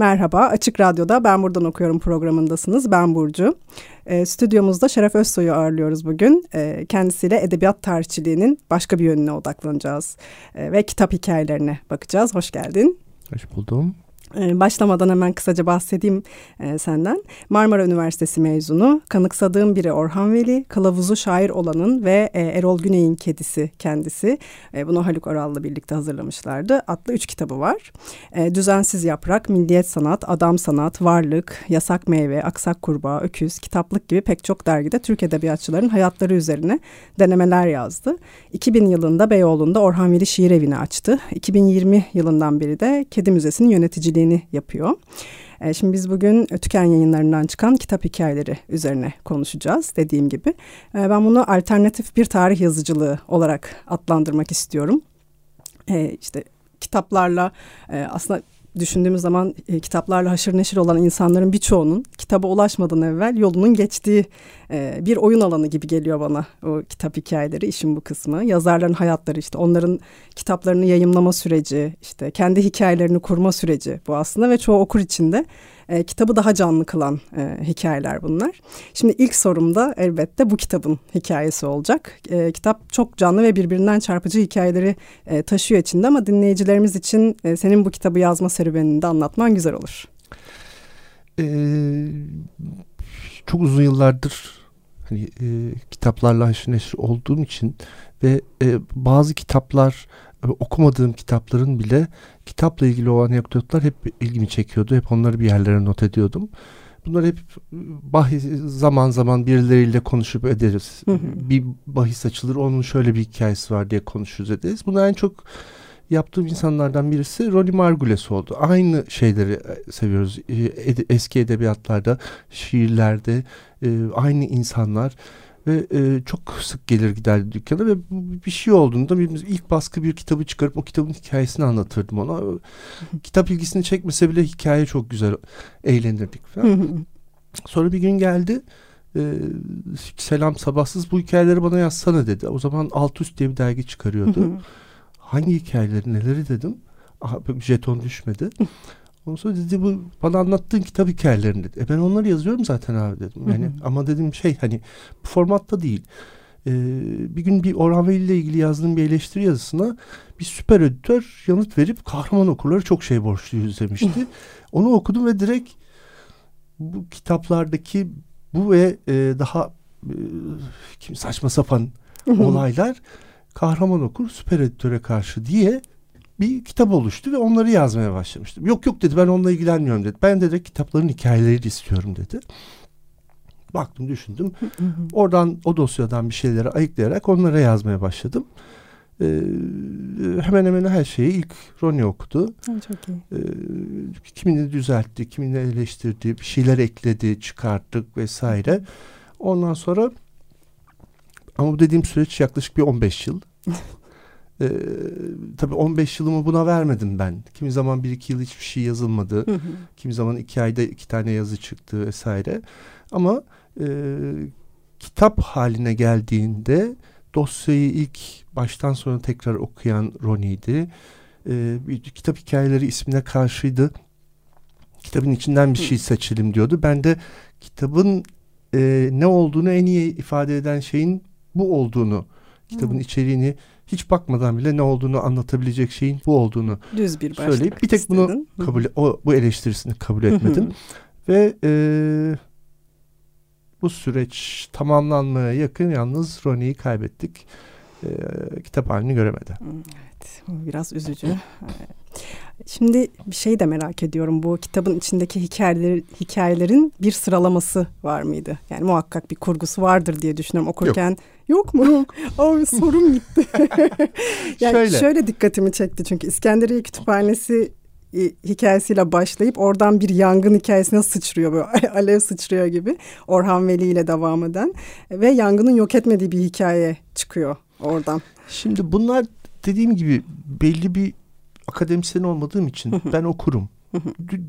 Merhaba, Açık Radyo'da Ben Buradan Okuyorum programındasınız. Ben Burcu. E, stüdyomuzda Şeref Özsoy'u ağırlıyoruz bugün. E, kendisiyle edebiyat tarihçiliğinin başka bir yönüne odaklanacağız. E, ve kitap hikayelerine bakacağız. Hoş geldin. Hoş buldum. Ee, başlamadan hemen kısaca bahsedeyim e, senden. Marmara Üniversitesi mezunu, kanıksadığım biri Orhan Veli, kılavuzu şair olanın ve e, Erol Güney'in kedisi kendisi. E, bunu Haluk Oral'la birlikte hazırlamışlardı. Adlı üç kitabı var. Düzensiz Yaprak, Milliyet Sanat, Adam Sanat, Varlık, Yasak Meyve, Aksak Kurbağa, Öküz, Kitaplık gibi pek çok dergide Türk edebiyatçıların hayatları üzerine denemeler yazdı. 2000 yılında Beyoğlu'nda Orhan Veli Şiir Evi'ni açtı. 2020 yılından beri de Kedi Müzesi'nin yöneticiliği işbirliğini yapıyor. E, şimdi biz bugün Tüken yayınlarından çıkan kitap hikayeleri üzerine konuşacağız dediğim gibi. E, ben bunu alternatif bir tarih yazıcılığı olarak adlandırmak istiyorum. E, işte kitaplarla aslında düşündüğümüz zaman e, kitaplarla haşır neşir olan insanların birçoğunun kitaba ulaşmadan evvel yolunun geçtiği e, bir oyun alanı gibi geliyor bana o kitap hikayeleri işin bu kısmı. Yazarların hayatları işte onların kitaplarını yayımlama süreci işte kendi hikayelerini kurma süreci bu aslında ve çoğu okur içinde e, kitabı daha canlı kılan e, hikayeler bunlar. Şimdi ilk sorumda elbette bu kitabın hikayesi olacak. E, kitap çok canlı ve birbirinden çarpıcı hikayeleri e, taşıyor içinde ama dinleyicilerimiz için e, senin bu kitabı yazma serüvenini de anlatman güzel olur. Ee, çok uzun yıllardır hani e, kitaplarla haşır neşir olduğum için ve e, bazı kitaplar okumadığım kitapların bile kitapla ilgili olan anekdotlar hep ilgimi çekiyordu. Hep onları bir yerlere not ediyordum. Bunlar hep bahis, zaman zaman birileriyle konuşup ederiz. bir bahis açılır onun şöyle bir hikayesi var diye konuşuruz ederiz. Bunu en çok yaptığım insanlardan birisi Ronnie Margules oldu. Aynı şeyleri seviyoruz. Eski edebiyatlarda, şiirlerde aynı insanlar ve e, çok sık gelir giderdi dükkana ve bir şey olduğunda bir, ilk baskı bir kitabı çıkarıp o kitabın hikayesini anlatırdım ona. Kitap ilgisini çekmese bile hikaye çok güzel eğlenirdik falan. Sonra bir gün geldi e, selam sabahsız bu hikayeleri bana yazsana dedi. O zaman Alt Üst diye bir dergi çıkarıyordu. Hangi hikayeleri neleri dedim. Aha, jeton düşmedi. Ondan sonra dedi bu bana anlattığın kitap hikayelerini dedi. E ben onları yazıyorum zaten abi dedim. Yani hı hı. ama dedim şey hani bu formatta değil. Ee, bir gün bir Orhan Veli ile ilgili yazdığım bir eleştiri yazısına bir süper editör yanıt verip kahraman okurları çok şey borçluyuz demişti. Onu okudum ve direkt bu kitaplardaki bu ve e, daha e, kim saçma sapan olaylar kahraman okur süper editöre karşı diye bir kitap oluştu ve onları yazmaya başlamıştım. Yok yok dedi ben onunla ilgilenmiyorum dedi. Ben de kitapların hikayeleri istiyorum dedi. Baktım düşündüm. Oradan o dosyadan bir şeyleri ayıklayarak onlara yazmaya başladım. Ee, hemen hemen her şeyi ilk Ronnie okudu. çok iyi. Ee, kimini düzeltti, kimini eleştirdi, bir şeyler ekledi, çıkarttık vesaire. Ondan sonra ama bu dediğim süreç yaklaşık bir 15 yıl. Ee, tabii 15 yılımı buna vermedim ben. Kimi zaman bir iki yıl hiçbir şey yazılmadı. Kimi zaman iki ayda iki tane yazı çıktı vesaire. Ama e, kitap haline geldiğinde dosyayı ilk baştan sona tekrar okuyan Ronnie'ydi. E, bir kitap hikayeleri ismine karşıydı. Kitabın içinden bir şey seçelim diyordu. Ben de kitabın e, ne olduğunu en iyi ifade eden şeyin bu olduğunu, kitabın içeriğini hiç bakmadan bile ne olduğunu anlatabilecek şeyin bu olduğunu Düz bir söyleyip bir tek istedin. bunu kabul o bu eleştirisini kabul etmedim ve e, bu süreç tamamlanmaya yakın yalnız Ronnie'yi kaybettik. E, kitap halini göremedi. Evet, bu biraz üzücü. Şimdi bir şey de merak ediyorum. Bu kitabın içindeki hikayeler, hikayelerin bir sıralaması var mıydı? Yani muhakkak bir kurgusu vardır diye düşünüyorum. Okurken yok, Yok mu? Yok. Aa, sorum gitti. yani şöyle. şöyle dikkatimi çekti çünkü İskenderiye Kütüphanesi hikayesiyle başlayıp oradan bir yangın hikayesine sıçrıyor böyle alev sıçrıyor gibi Orhan Veli ile devam eden ve yangının yok etmediği bir hikaye çıkıyor oradan. Şimdi bunlar dediğim gibi belli bir akademisyen olmadığım için ben okurum.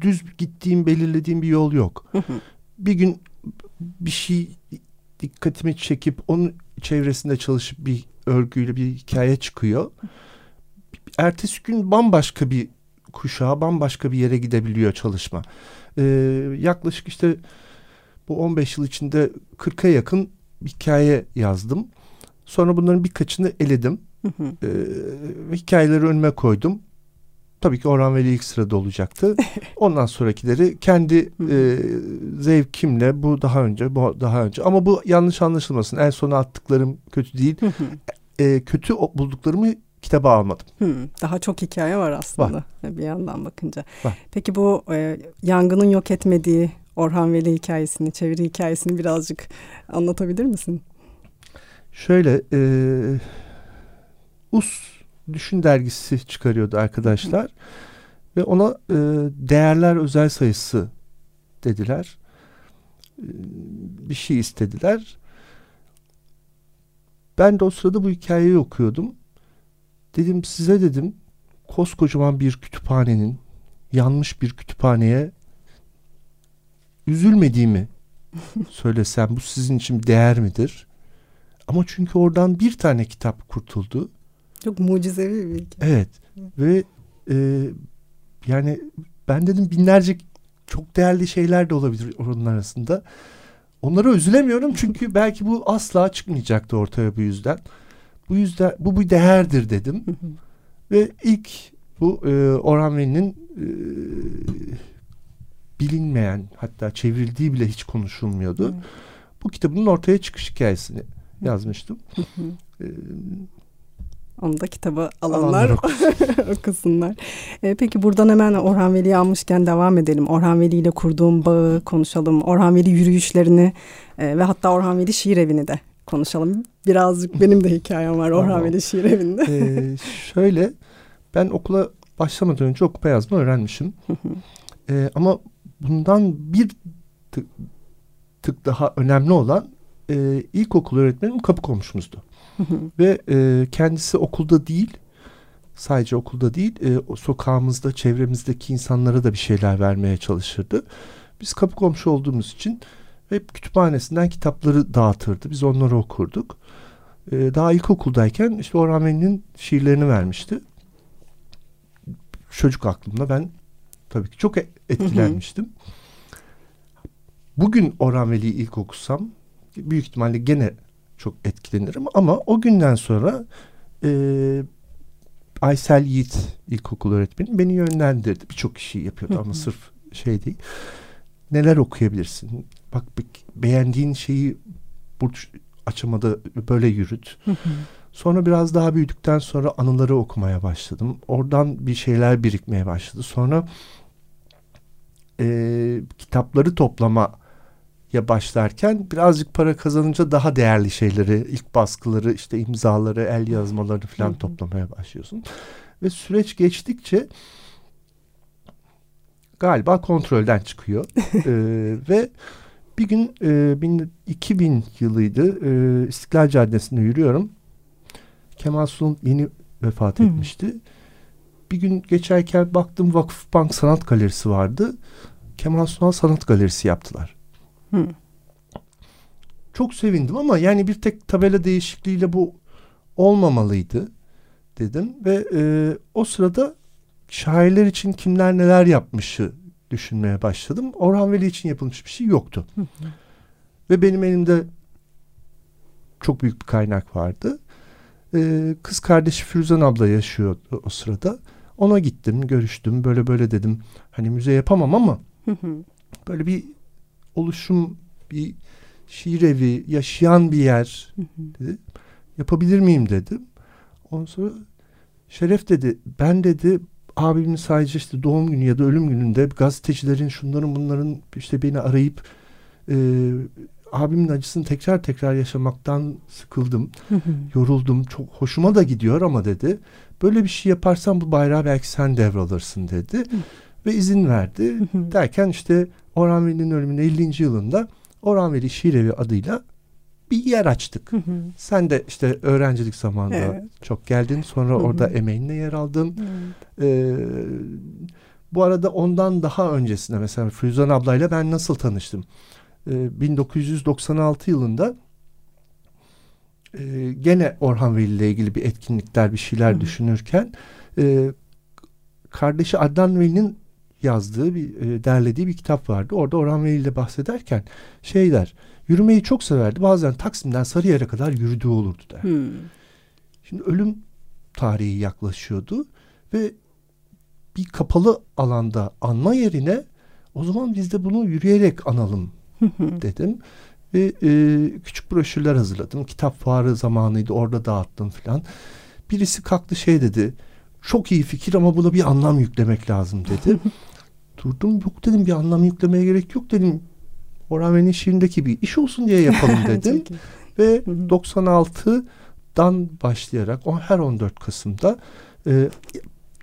Düz gittiğim belirlediğim bir yol yok. bir gün bir şey dikkatimi çekip onun çevresinde çalışıp bir örgüyle bir hikaye çıkıyor. Ertesi gün bambaşka bir kuşağa bambaşka bir yere gidebiliyor çalışma. Ee, yaklaşık işte bu 15 yıl içinde 40'a yakın hikaye yazdım. Sonra bunların birkaçını eledim. Ee, hikayeleri önüme koydum. Tabii ki Orhan Veli ilk sırada olacaktı. Ondan sonrakileri kendi e, zevkimle bu daha önce bu daha önce ama bu yanlış anlaşılmasın. En sona attıklarım kötü değil. e, kötü bulduklarımı kitaba almadım. Hmm, daha çok hikaye var aslında var. bir yandan bakınca. Var. Peki bu e, yangının yok etmediği Orhan Veli hikayesini, çeviri hikayesini birazcık anlatabilir misin? Şöyle, e, Us Düşün dergisi çıkarıyordu arkadaşlar. Hı. Ve ona e, değerler özel sayısı dediler. E, bir şey istediler. Ben de o sırada bu hikayeyi okuyordum. Dedim size dedim koskocaman bir kütüphanenin yanmış bir kütüphaneye üzülmediğimi söylesem bu sizin için değer midir? Ama çünkü oradan bir tane kitap kurtuldu. Çok mucizevi bir bilgi. Evet ve e, yani ben dedim binlerce çok değerli şeyler de olabilir onun arasında. Onlara üzülemiyorum çünkü belki bu asla çıkmayacaktı ortaya bu yüzden. Bu yüzden bu bir değerdir dedim. Ve ilk bu e, Orhan Veli'nin e, bilinmeyen hatta çevrildiği bile hiç konuşulmuyordu. Bu kitabın ortaya çıkış hikayesini yazmıştım. e, onu da kitaba alanlar, alanlar okusunlar. E, peki buradan hemen Orhan Veli'yi almışken devam edelim. Orhan Veli ile kurduğum bağı konuşalım. Orhan Veli yürüyüşlerini e, ve hatta Orhan Veli şiir evini de konuşalım. Birazcık benim de hikayem var Orhan Veli şiir evinde. ee, şöyle ben okula başlamadan önce okuma yazma öğrenmişim. ee, ama bundan bir tık, tık daha önemli olan e, ilkokul öğretmenim kapı komşumuzdu. Ve e, kendisi okulda değil sadece okulda değil e, sokağımızda çevremizdeki insanlara da bir şeyler vermeye çalışırdı. Biz kapı komşu olduğumuz için hep kütüphanesinden kitapları dağıtırdı. Biz onları okurduk. Ee, daha ilkokuldayken işte Orhan Veli'nin şiirlerini vermişti. Çocuk aklımda ben tabii ki çok e, etkilenmiştim. Bugün Orhan Veli'yi ilk okusam büyük ihtimalle gene çok etkilenirim ama o günden sonra e, Aysel Yiğit ilkokul öğretmenim beni yönlendirdi. Birçok kişi yapıyordu ama sırf şey değil. Neler okuyabilirsin? Bak beğendiğin şeyi burç açamada böyle yürüt. Sonra biraz daha büyüdükten sonra anıları okumaya başladım. Oradan bir şeyler birikmeye başladı. Sonra e, kitapları toplama ya başlarken birazcık para kazanınca daha değerli şeyleri, ilk baskıları, işte imzaları, el yazmaları falan toplamaya başlıyorsun. Ve süreç geçtikçe galiba kontrolden çıkıyor. ee, ve bir gün e, 2000 yılıydı e, İstiklal Caddesi'nde yürüyorum. Kemal Sunal yeni vefat Hı. etmişti. Bir gün geçerken baktım Vakıfbank Sanat Galerisi vardı. Kemal Sunal Sanat Galerisi yaptılar. Hı. Çok sevindim ama yani bir tek tabela değişikliğiyle bu olmamalıydı dedim ve e, o sırada şairler için kimler neler yapmışı düşünmeye başladım. Orhan Veli için yapılmış bir şey yoktu. Ve benim elimde çok büyük bir kaynak vardı. Ee, kız kardeşi Firuzan abla yaşıyor o sırada. Ona gittim, görüştüm. Böyle böyle dedim. Hani müze yapamam ama böyle bir oluşum, bir şiir evi, yaşayan bir yer dedi. Yapabilir miyim dedim. Ondan sonra Şeref dedi ben dedi abimin sadece işte doğum günü ya da ölüm gününde gazetecilerin şunların bunların işte beni arayıp e, abimin acısını tekrar tekrar yaşamaktan sıkıldım. yoruldum. Çok hoşuma da gidiyor ama dedi. Böyle bir şey yaparsan bu bayrağı belki sen devralırsın dedi. Ve izin verdi. Derken işte Orhan Veli'nin ölümünün 50. yılında Orhan Veli Şiirevi adıyla bir yer açtık. Sen de işte öğrencilik zamanında evet. çok geldin. Sonra orada emeğinle yer aldın. Ee, bu arada ondan daha öncesinde mesela Füzan ablayla ben nasıl tanıştım? Ee, 1996 yılında e, gene Orhan Veli ile ilgili bir etkinlikler bir şeyler Hı. düşünürken e, kardeşi Adnan Veli'nin yazdığı bir e, derlediği bir kitap vardı. Orada Orhan Veli ile bahsederken şey der. Yürümeyi çok severdi. Bazen Taksim'den Sarıyer'e kadar yürüdüğü olurdu der. Hmm. Şimdi ölüm tarihi yaklaşıyordu ve bir kapalı alanda anma yerine o zaman biz de bunu yürüyerek analım dedim. Ve e, küçük broşürler hazırladım. Kitap fuarı zamanıydı orada dağıttım filan. Birisi kalktı şey dedi. Çok iyi fikir ama buna bir anlam yüklemek lazım dedi. Durdum yok dedim bir anlam yüklemeye gerek yok dedim. Orhan şiirindeki bir iş olsun diye yapalım dedim. Ve 96'dan başlayarak o her 14 Kasım'da e,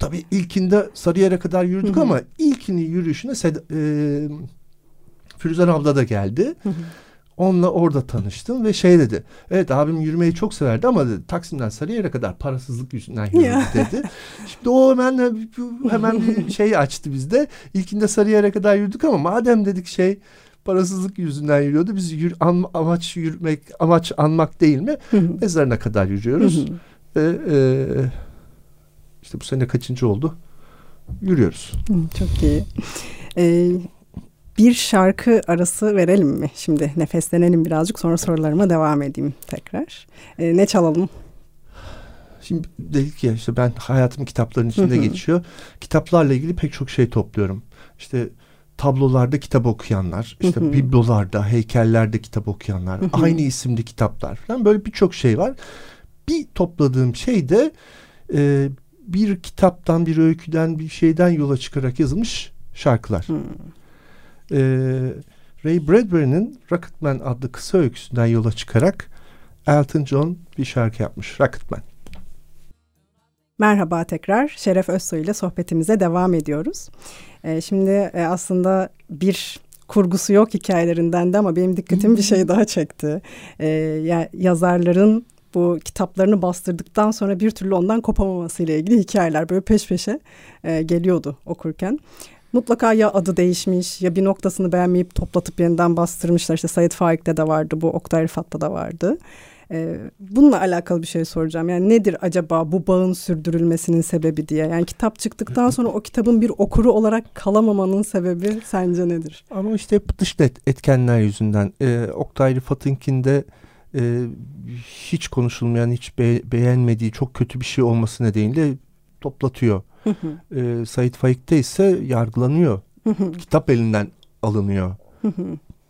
tabii ilkinde Sarıyer'e kadar yürüdük ama ilkini yürüyüşüne Sed, e, Firuzan abla da geldi. Onunla orada tanıştım ve şey dedi. Evet abim yürümeyi çok severdi ama dedi Taksim'den Sarıyer'e kadar parasızlık yüzünden yürüdü dedi. Şimdi o hemen hemen bir şey açtı bizde. İlkinde Sarıyer'e kadar yürüdük ama madem dedik şey parasızlık yüzünden yürüyordu. Biz yür, an, amaç yürümek, amaç anmak değil mi? Mezarına kadar yürüyoruz. Ve e, işte bu sene kaçıncı oldu? Yürüyoruz. Çok iyi. Ee, bir şarkı arası verelim mi? Şimdi nefeslenelim birazcık sonra sorularıma devam edeyim tekrar. Ee, ne çalalım? Şimdi dedik ya işte ben hayatım kitapların içinde geçiyor. Kitaplarla ilgili pek çok şey topluyorum. İşte tablolarda kitap okuyanlar, işte biblolarda, heykellerde kitap okuyanlar, aynı isimli kitaplar falan böyle birçok şey var. Bir topladığım şey de e, bir kitaptan, bir öyküden, bir şeyden yola çıkarak yazılmış şarkılar. E, Ray Bradbury'nin Rocketman adlı kısa öyküsünden yola çıkarak Elton John bir şarkı yapmış. Rocketman. Merhaba tekrar. Şeref Özsoy ile sohbetimize devam ediyoruz. Ee, şimdi e, aslında bir kurgusu yok hikayelerinden de ama benim dikkatim bir şey daha çekti. Ee, ya, yazarların bu kitaplarını bastırdıktan sonra bir türlü ondan kopamaması ile ilgili hikayeler böyle peş peşe e, geliyordu okurken. Mutlaka ya adı değişmiş ya bir noktasını beğenmeyip toplatıp yeniden bastırmışlar. İşte Sayit Faik'te de vardı bu Oktay Rıfat'ta da vardı. Ee, bununla alakalı bir şey soracağım. Yani nedir acaba bu bağın sürdürülmesinin sebebi diye? Yani kitap çıktıktan sonra o kitabın bir okuru olarak kalamamanın sebebi sence nedir? Ama işte hep dış etkenler yüzünden. Ee, Oktay Rıfat'ınkinde e, hiç konuşulmayan, hiç be beğenmediği çok kötü bir şey olması nedeniyle toplatıyor. Ee, Said Faik'te ise yargılanıyor. Kitap elinden alınıyor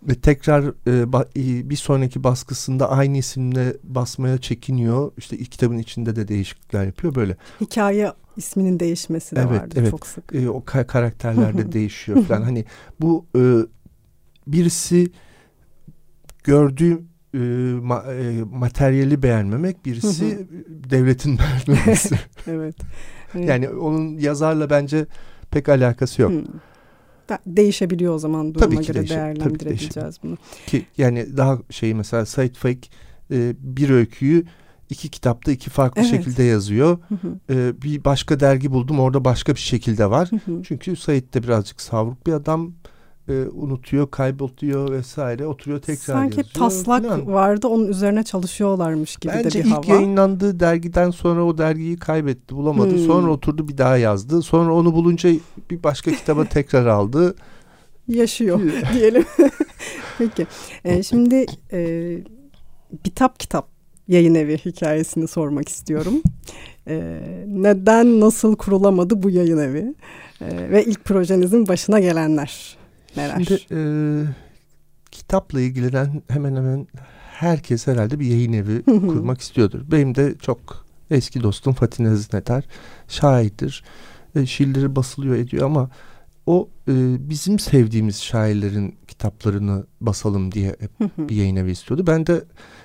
ve tekrar e, e, bir sonraki baskısında aynı isimle basmaya çekiniyor. İşte ilk kitabın içinde de değişiklikler yapıyor böyle. Hikaye isminin değişmesi de evet, vardı evet. çok sık. E, o karakterler de değişiyor falan. Hani bu e, birisi gördüğü e, ma, e, materyali beğenmemek, birisi devletin beğenmemesi. evet. Yani onun yazarla bence pek alakası yok değişebiliyor o zaman duruma tabii ki göre değerlendirebileceğiz bunu. Ki yani daha şey mesela Said Faik e, bir öyküyü iki kitapta iki farklı evet. şekilde yazıyor. Hı hı. E, bir başka dergi buldum orada başka bir şekilde var. Hı hı. Çünkü Said de birazcık savruk bir adam e, unutuyor, kayboluyor vesaire. Oturuyor tekrar Sanki yazıyor. Sanki taslak falan. vardı onun üzerine çalışıyorlarmış gibi Bence de bir hava. Bence ilk yayınlandığı dergiden sonra o dergiyi kaybetti, bulamadı. Hmm. Sonra oturdu bir daha yazdı. Sonra onu bulunca bir başka kitaba tekrar aldı. Yaşıyor diyelim. Peki. E, şimdi e, Bitap Kitap yayın evi hikayesini sormak istiyorum. E, neden, nasıl kurulamadı bu yayın evi? E, ve ilk projenizin başına gelenler neler? Şimdi e, kitapla ilgilenen hemen hemen herkes herhalde bir yayın evi kurmak istiyordur. Benim de çok eski dostum Fatih Nezineder şairdir. E, şiirleri basılıyor ediyor ama o e, bizim sevdiğimiz şairlerin kitaplarını basalım diye bir yayın evi istiyordu. Ben de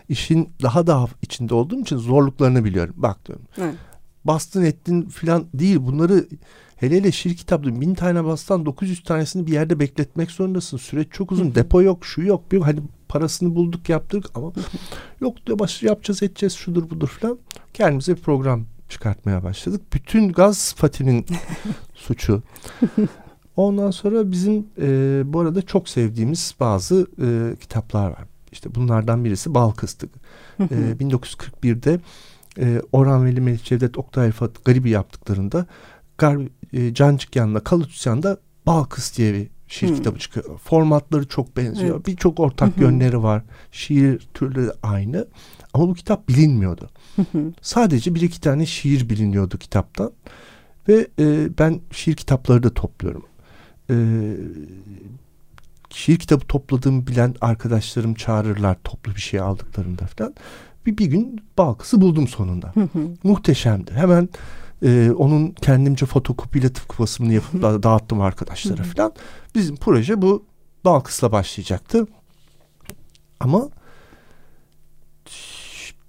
işin daha daha içinde olduğum için zorluklarını biliyorum. Bak diyorum. Evet. Bastın ettin filan değil. Bunları hele hele şiir kitapları bin tane bastan 900 tanesini bir yerde bekletmek zorundasın. Süreç çok uzun. Depo yok, şu yok. Bir, hani parasını bulduk yaptık ama yok diyor baş yapacağız edeceğiz şudur budur filan. Kendimize bir program çıkartmaya başladık. Bütün gaz Fatih'in suçu. Ondan sonra bizim e, bu arada çok sevdiğimiz bazı e, kitaplar var. İşte bunlardan birisi Bal Kıstık. e, 1941'de e, Orhan Veli Melih Cevdet Oktay Rıfat Garibi yaptıklarında Gar, e, Cancıkyan'la Kalutüsyan'da Bal Kıs diye bir şiir hmm. kitabı çıkıyor. Formatları çok benziyor. Evet. Birçok ortak yönleri var. Şiir türleri aynı. Ama bu kitap bilinmiyordu. Sadece bir iki tane şiir biliniyordu kitaptan. Ve e, ben şiir kitapları da topluyorum. E, şiir kitabı topladığımı bilen arkadaşlarım çağırırlar toplu bir şey aldıklarında falan. Bir, bir gün Balkıs'ı buldum sonunda. Muhteşemdi. Hemen e, onun kendimce fotokopiyle tıpkı basımını yapıp dağıttım arkadaşlara falan. Bizim proje bu Balkıs'la başlayacaktı. Ama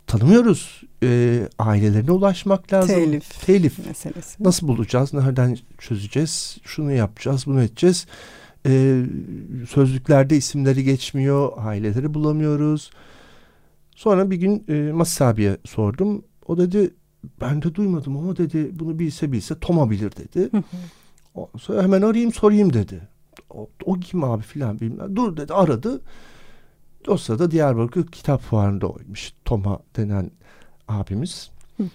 tanımıyoruz. E, ailelerine ulaşmak lazım. Telif. Telif. Meselesi. Nasıl bulacağız? Nereden çözeceğiz? Şunu yapacağız, bunu edeceğiz. E, sözlüklerde isimleri geçmiyor. Aileleri bulamıyoruz. Sonra bir gün e, abiye sordum. O dedi ben de duymadım ama dedi bunu bilse bilse Toma bilir dedi. Sonra hemen arayayım sorayım dedi. O, o kim abi filan bilmem. Dur dedi aradı. O sırada Diyarbakır Kitap Fuarı'nda oymuş. Toma denen abimiz.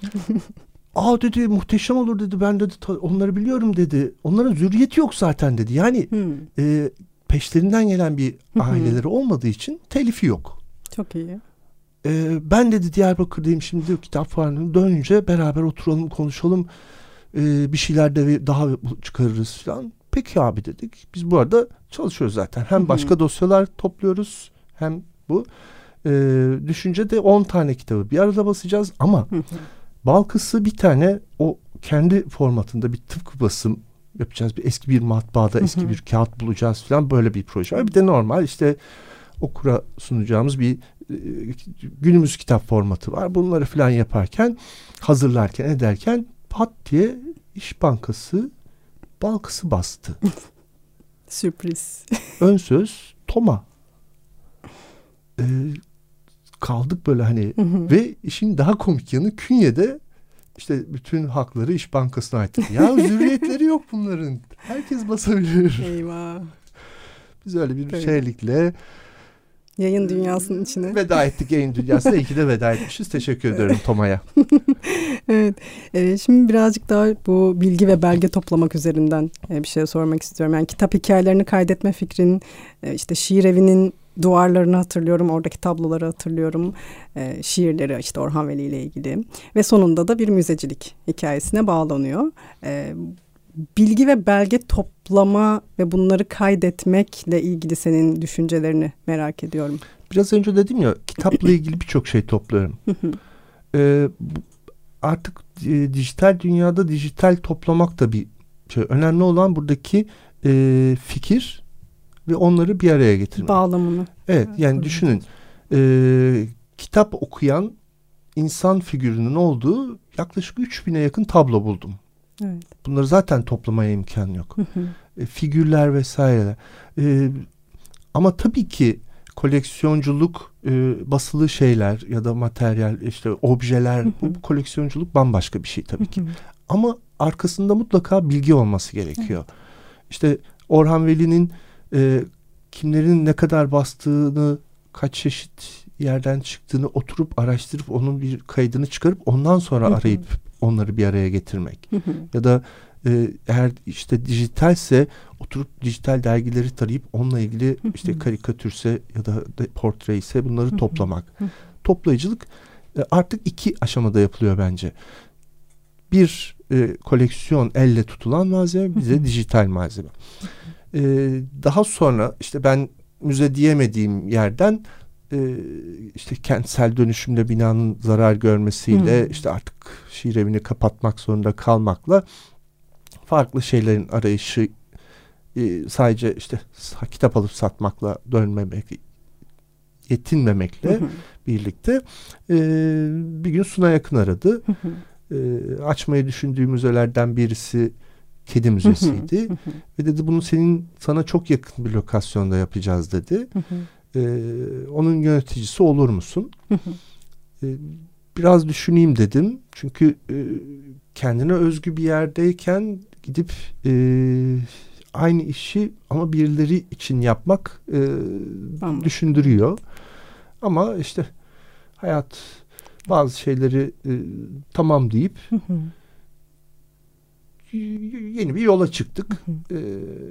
Aa dedi muhteşem olur dedi. Ben dedi onları biliyorum dedi. Onların zürriyeti yok zaten dedi. Yani e, peşlerinden gelen bir aileleri olmadığı için telifi yok. Çok iyi. E, ben dedi Diyarbakır'dayım şimdi kitap fuarına dönünce beraber oturalım konuşalım. E, bir şeyler de daha çıkarırız falan. Peki abi dedik. Biz bu arada çalışıyoruz zaten. Hem başka dosyalar topluyoruz hem bu. E, düşünce de 10 tane kitabı bir arada basacağız ama Balkıs'ı bir tane o kendi formatında bir tıpkı basım yapacağız. Bir eski bir matbaada eski bir kağıt bulacağız falan böyle bir proje. Bir de normal işte okura sunacağımız bir e, günümüz kitap formatı var. Bunları falan yaparken hazırlarken ederken pat diye İş Bankası Balkıs'ı bastı. Sürpriz. Ön söz Toma. Ee, kaldık böyle hani ve işin daha komik yanı Künye'de işte bütün hakları İş Bankası'na ait. Ya zürriyetleri yok bunların. Herkes basabilir. Eyvah. Biz öyle bir Tabii. şeylikle Yayın dünyasının içine. Veda ettik yayın dünyasına. İyi ki de veda etmişiz. Teşekkür ederim Toma'ya. evet. E, şimdi birazcık daha bu bilgi ve belge toplamak üzerinden e, bir şey sormak istiyorum. Yani kitap hikayelerini kaydetme fikrin, e, işte şiir evinin duvarlarını hatırlıyorum, oradaki tabloları hatırlıyorum, e, şiirleri işte Orhan Veli ile ilgili ve sonunda da bir müzecilik hikayesine bağlanıyor. E, bilgi ve belge toplama ve bunları kaydetmekle ilgili senin düşüncelerini merak ediyorum. Biraz önce dedim ya kitapla ilgili birçok şey topluyorum. ee, artık e, dijital dünyada dijital toplamak da bir şey. Önemli olan buradaki e, fikir ve onları bir araya getirmek. Bağlamını. Evet yani düşünün e, kitap okuyan insan figürünün olduğu yaklaşık 3000'e yakın tablo buldum. Evet. Bunları zaten toplamaya imkan yok. E, figürler vesaire. E, ama tabii ki koleksiyonculuk e, basılı şeyler ya da materyal işte objeler bu koleksiyonculuk bambaşka bir şey tabii ki. Ama arkasında mutlaka bilgi olması gerekiyor. Evet. İşte Orhan Veli'nin e, kimlerin ne kadar bastığını kaç çeşit yerden çıktığını oturup araştırıp onun bir kaydını çıkarıp ondan sonra arayıp onları bir araya getirmek. ya da e, eğer işte dijitalse oturup dijital dergileri tarayıp onunla ilgili işte karikatürse ya da portre ise bunları toplamak. Toplayıcılık e, artık iki aşamada yapılıyor bence. Bir e, koleksiyon elle tutulan malzeme bize dijital malzeme. E, daha sonra işte ben müze diyemediğim yerden e, işte kentsel dönüşümle binanın zarar görmesiyle hmm. işte artık şiir evini kapatmak zorunda kalmakla farklı şeylerin arayışı e, sadece işte kitap alıp satmakla dönmemek yetinmemekle birlikte e, bir gün Suna Yakın aradı. e, açmayı düşündüğü müzelerden birisi kedi müzesiydi ve dedi bunu senin sana çok yakın bir lokasyonda yapacağız dedi. E, onun yöneticisi olur musun? e, biraz düşüneyim dedim çünkü e, kendine özgü bir yerdeyken gidip e, aynı işi ama birileri için yapmak e, düşündürüyor. Ama işte hayat bazı şeyleri e, tamam deyip yeni bir yola çıktık. Ee,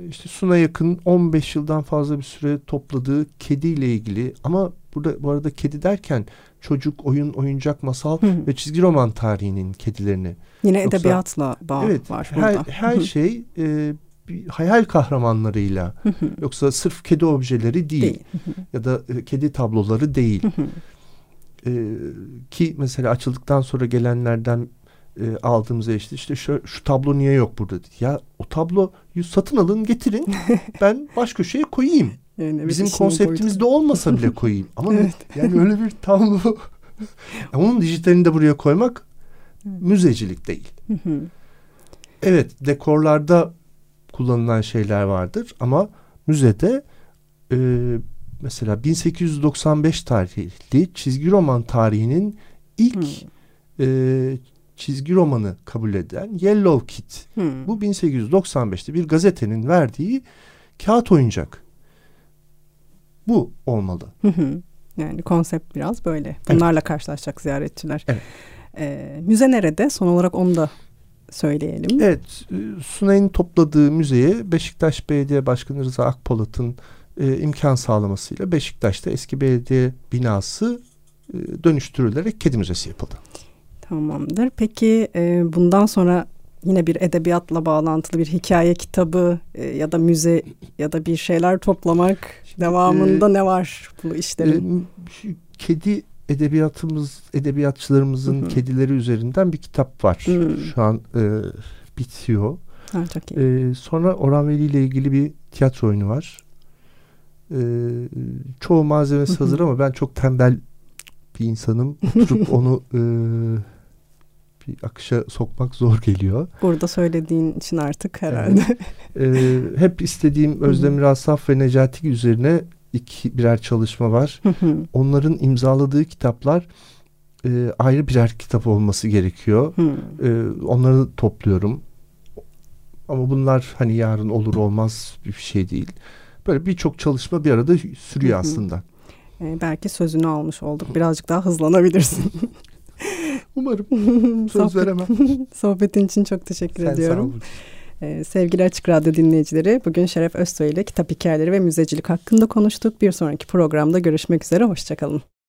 işte Suna yakın 15 yıldan fazla bir süre topladığı kediyle ilgili ama burada bu arada kedi derken çocuk, oyun, oyuncak, masal hı. ve çizgi roman tarihinin kedilerini. Yine Yoksa, edebiyatla bağ evet, var burada. Her, her şey e, bir hayal kahramanlarıyla yoksa sırf kedi objeleri değil, değil. ya da e, kedi tabloları değil. e, ki mesela açıldıktan sonra gelenlerden e, aldığımız işte işte şu, şu tablo niye yok burada dedi. Ya o tabloyu satın alın getirin ben baş köşeye koyayım. Yani evet, Bizim konseptimizde olmasa bile koyayım. Ama evet. yani öyle bir tablo onun dijitalini de buraya koymak müzecilik değil. evet dekorlarda kullanılan şeyler vardır ama müzede e, mesela 1895 tarihli çizgi roman tarihinin ilk hmm. e, çizgi romanı kabul eden Yellow Kit. Hmm. Bu 1895'te bir gazetenin verdiği kağıt oyuncak. Bu olmalı. Yani konsept biraz böyle. Bunlarla evet. karşılaşacak ziyaretçiler. Evet. Ee, müze nerede? Son olarak onu da söyleyelim. Evet. E, Sunay'ın topladığı müzeye Beşiktaş Belediye Başkanı Rıza Akpolat'ın e, imkan sağlamasıyla Beşiktaş'ta eski belediye binası e, dönüştürülerek kedi müzesi yapıldı. Tamamdır. Peki e, bundan sonra yine bir edebiyatla bağlantılı bir hikaye kitabı e, ya da müze ya da bir şeyler toplamak Şimdi, devamında e, ne var bu işlerin? E, kedi edebiyatımız edebiyatçılarımızın Hı-hı. kedileri üzerinden bir kitap var. Hı-hı. Şu an e, bitiyor. Ha, çok iyi. E, sonra Orhan Veli ile ilgili bir tiyatro oyunu var. E, çoğu malzemesi Hı-hı. hazır ama ben çok tembel bir insanım. Oturup onu e, akışa sokmak zor geliyor. Burada söylediğin için artık herhalde. Evet. ee, hep istediğim Özdemir Asaf ve Necati üzerine iki birer çalışma var. Onların imzaladığı kitaplar e, ayrı birer kitap olması gerekiyor. e, onları topluyorum. Ama bunlar hani yarın olur olmaz bir şey değil. Böyle birçok çalışma bir arada sürüyor aslında. E, belki sözünü almış olduk. Birazcık daha hızlanabilirsin. Umarım. Söz Sohbet, veremem. Sohbetin için çok teşekkür Sen ediyorum. Ee, sevgili Açık Radyo dinleyicileri, bugün Şeref Özsoy ile kitap hikayeleri ve müzecilik hakkında konuştuk. Bir sonraki programda görüşmek üzere, hoşçakalın.